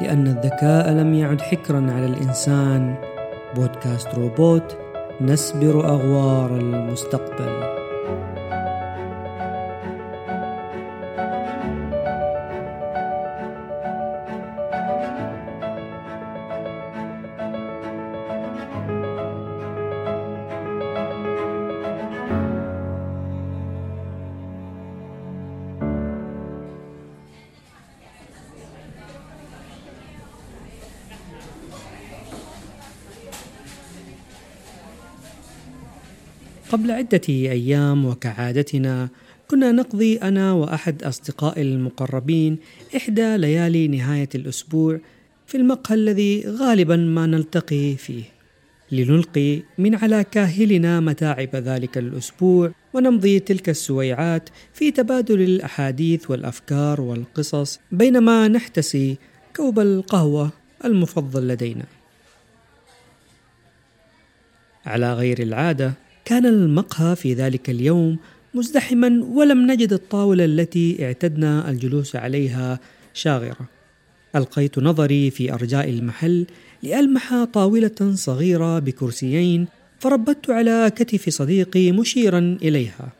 لأن الذكاء لم يعد حكرا على الإنسان. بودكاست روبوت نسبر أغوار المستقبل. قبل عدة أيام وكعادتنا كنا نقضي أنا وأحد أصدقائي المقربين إحدى ليالي نهاية الأسبوع في المقهى الذي غالبا ما نلتقي فيه. لنلقي من على كاهلنا متاعب ذلك الأسبوع ونمضي تلك السويعات في تبادل الأحاديث والأفكار والقصص بينما نحتسي كوب القهوة المفضل لدينا. على غير العادة كان المقهى في ذلك اليوم مزدحما ولم نجد الطاولة التي اعتدنا الجلوس عليها شاغرة. ألقيت نظري في أرجاء المحل لألمح طاولة صغيرة بكرسيين فربت على كتف صديقي مشيرا إليها.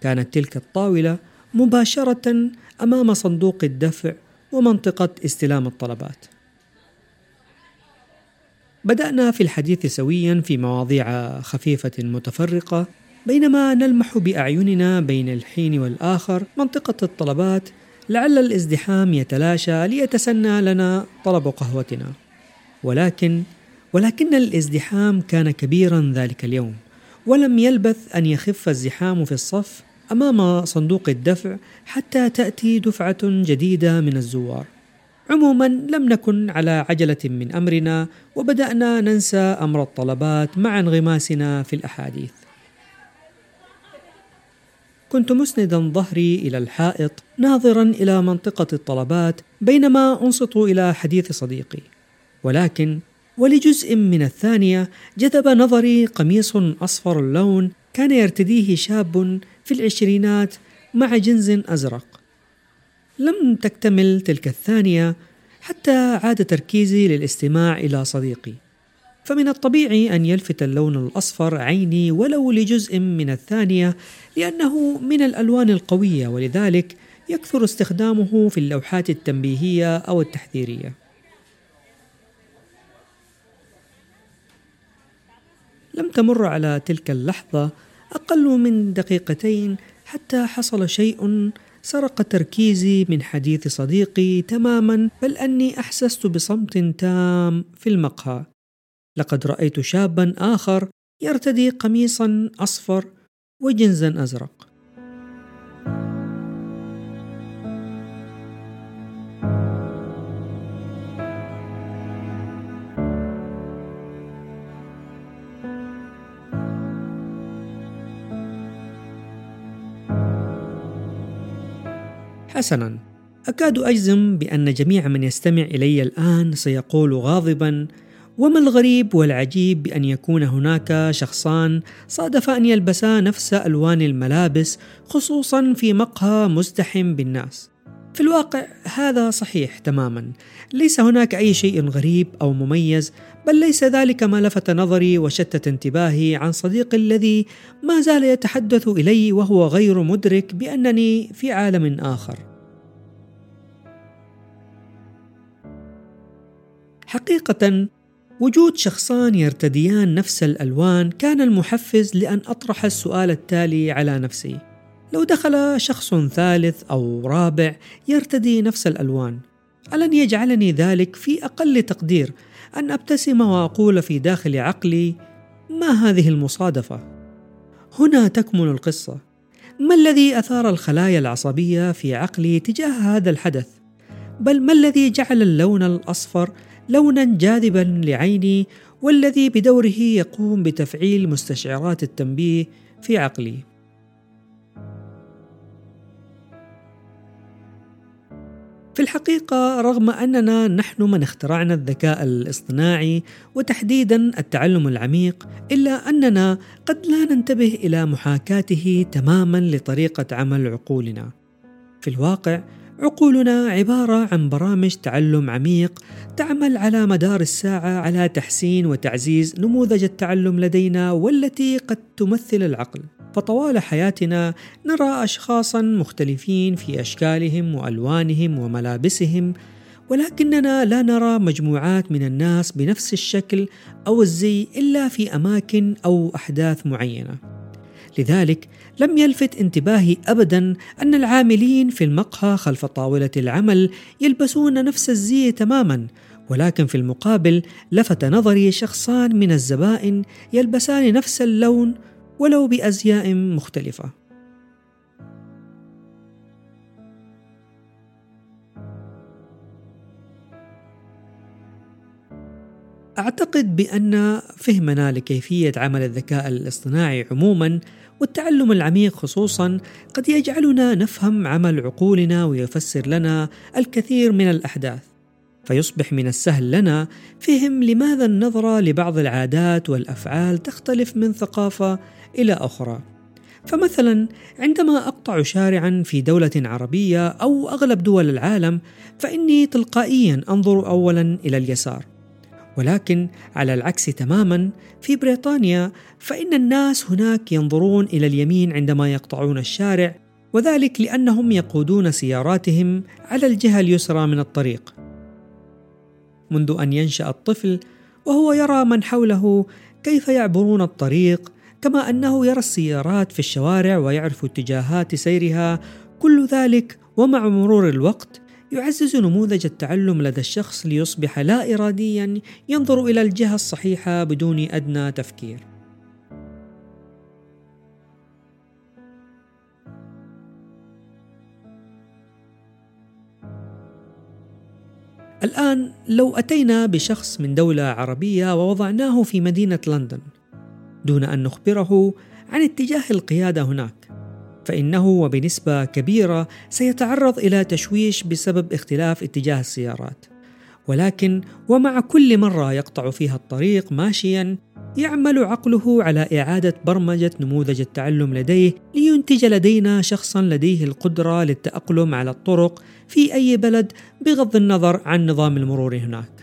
كانت تلك الطاولة مباشرة أمام صندوق الدفع ومنطقة استلام الطلبات. بدأنا في الحديث سويا في مواضيع خفيفة متفرقة بينما نلمح بأعيننا بين الحين والآخر منطقة الطلبات لعل الازدحام يتلاشى ليتسنى لنا طلب قهوتنا. ولكن ولكن الازدحام كان كبيرا ذلك اليوم ولم يلبث أن يخف الزحام في الصف أمام صندوق الدفع حتى تأتي دفعة جديدة من الزوار. عموما لم نكن على عجلة من أمرنا وبدأنا ننسى أمر الطلبات مع انغماسنا في الأحاديث. كنت مسندا ظهري إلى الحائط ناظرا إلى منطقة الطلبات بينما أنصت إلى حديث صديقي. ولكن ولجزء من الثانية جذب نظري قميص أصفر اللون كان يرتديه شاب في العشرينات مع جنز أزرق. لم تكتمل تلك الثانية حتى عاد تركيزي للاستماع إلى صديقي. فمن الطبيعي أن يلفت اللون الأصفر عيني ولو لجزء من الثانية لأنه من الألوان القوية ولذلك يكثر استخدامه في اللوحات التنبيهية أو التحذيرية. لم تمر على تلك اللحظة أقل من دقيقتين حتى حصل شيء سرق تركيزي من حديث صديقي تماما بل أني أحسست بصمت تام في المقهى. لقد رأيت شابا آخر يرتدي قميصا أصفر وجنزا أزرق. حسنا. أكاد أجزم بأن جميع من يستمع إلي الآن سيقول غاضبا وما الغريب والعجيب بأن يكون هناك شخصان صادفا أن يلبسا نفس ألوان الملابس خصوصا في مقهى مزدحم بالناس. في الواقع هذا صحيح تماما. ليس هناك أي شيء غريب أو مميز بل ليس ذلك ما لفت نظري وشتت انتباهي عن صديقي الذي ما زال يتحدث إلي وهو غير مدرك بأنني في عالم آخر. حقيقة وجود شخصان يرتديان نفس الألوان كان المحفز لأن أطرح السؤال التالي على نفسي. لو دخل شخص ثالث أو رابع يرتدي نفس الألوان. ألن يجعلني ذلك في أقل تقدير أن أبتسم وأقول في داخل عقلي ما هذه المصادفة؟ هنا تكمن القصة. ما الذي أثار الخلايا العصبية في عقلي تجاه هذا الحدث؟ بل ما الذي جعل اللون الأصفر لونا جاذبا لعيني والذي بدوره يقوم بتفعيل مستشعرات التنبيه في عقلي في الحقيقة رغم أننا نحن من اخترعنا الذكاء الاصطناعي وتحديدا التعلم العميق إلا أننا قد لا ننتبه إلى محاكاته تماما لطريقة عمل عقولنا. في الواقع عقولنا عبارة عن برامج تعلم عميق تعمل على مدار الساعة على تحسين وتعزيز نموذج التعلم لدينا والتي قد تمثل العقل. فطوال حياتنا نرى أشخاصا مختلفين في أشكالهم وألوانهم وملابسهم ولكننا لا نرى مجموعات من الناس بنفس الشكل أو الزي إلا في أماكن أو أحداث معينة. لذلك لم يلفت انتباهي ابدا أن العاملين في المقهى خلف طاولة العمل يلبسون نفس الزي تماما ولكن في المقابل لفت نظري شخصان من الزبائن يلبسان نفس اللون ولو بأزياء مختلفة. أعتقد بأن فهمنا لكيفية عمل الذكاء الاصطناعي عموما والتعلم العميق خصوصا قد يجعلنا نفهم عمل عقولنا ويفسر لنا الكثير من الأحداث. فيصبح من السهل لنا فهم لماذا النظرة لبعض العادات والأفعال تختلف من ثقافة إلى أخرى. فمثلا عندما أقطع شارعا في دولة عربية أو أغلب دول العالم فإني تلقائيا أنظر اولا إلى اليسار. ولكن على العكس تماما في بريطانيا فإن الناس هناك ينظرون إلى اليمين عندما يقطعون الشارع وذلك لأنهم يقودون سياراتهم على الجهة اليسرى من الطريق. منذ أن ينشأ الطفل وهو يرى من حوله كيف يعبرون الطريق كما أنه يرى السيارات في الشوارع ويعرف اتجاهات سيرها كل ذلك ومع مرور الوقت يعزز نموذج التعلم لدى الشخص ليصبح لا اراديا ينظر إلى الجهة الصحيحة بدون أدنى تفكير. الآن لو أتينا بشخص من دولة عربية ووضعناه في مدينة لندن دون أن نخبره عن اتجاه القيادة هناك فإنه وبنسبة كبيرة سيتعرض إلى تشويش بسبب اختلاف اتجاه السيارات. ولكن ومع كل مرة يقطع فيها الطريق ماشيا يعمل عقله على إعادة برمجة نموذج التعلم لديه لينتج لدينا شخصا لديه القدرة للتأقلم على الطرق في أي بلد بغض النظر عن نظام المرور هناك.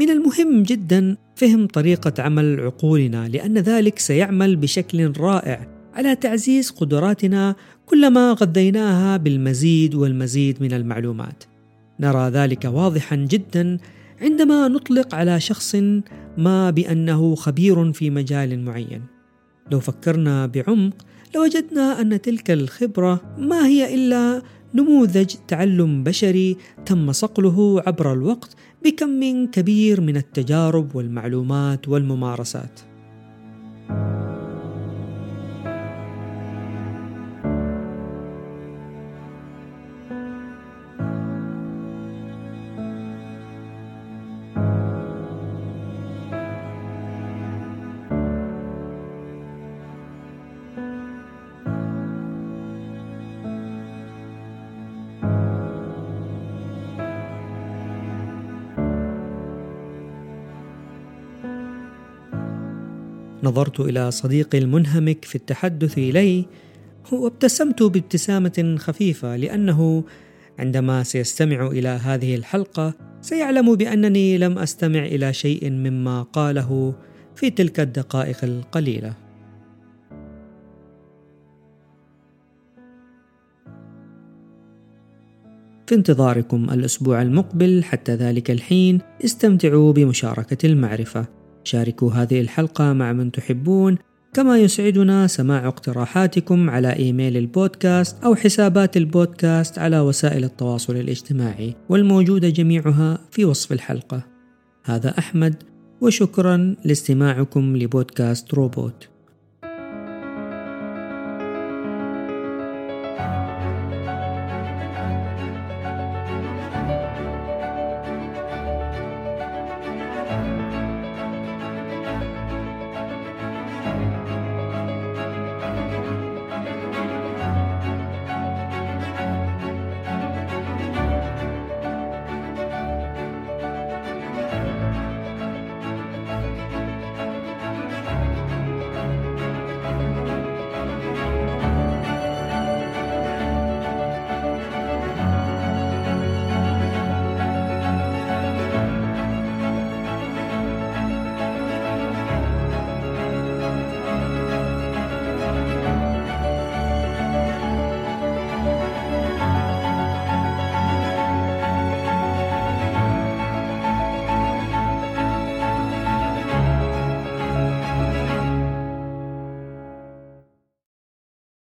من المهم جدا فهم طريقة عمل عقولنا لأن ذلك سيعمل بشكل رائع على تعزيز قدراتنا كلما غذيناها بالمزيد والمزيد من المعلومات. نرى ذلك واضحا جدا عندما نطلق على شخص ما بأنه خبير في مجال معين. لو فكرنا بعمق لوجدنا أن تلك الخبرة ما هي إلا نموذج تعلم بشري تم صقله عبر الوقت بكم كبير من التجارب والمعلومات والممارسات. نظرت إلى صديقي المنهمك في التحدث الي وابتسمت بابتسامة خفيفة لأنه عندما سيستمع إلى هذه الحلقة سيعلم بأنني لم أستمع إلى شيء مما قاله في تلك الدقائق القليلة. في انتظاركم الأسبوع المقبل حتى ذلك الحين استمتعوا بمشاركة المعرفة. شاركوا هذه الحلقة مع من تحبون كما يسعدنا سماع اقتراحاتكم على إيميل البودكاست أو حسابات البودكاست على وسائل التواصل الاجتماعي والموجودة جميعها في وصف الحلقة. هذا أحمد وشكرا لاستماعكم لبودكاست روبوت.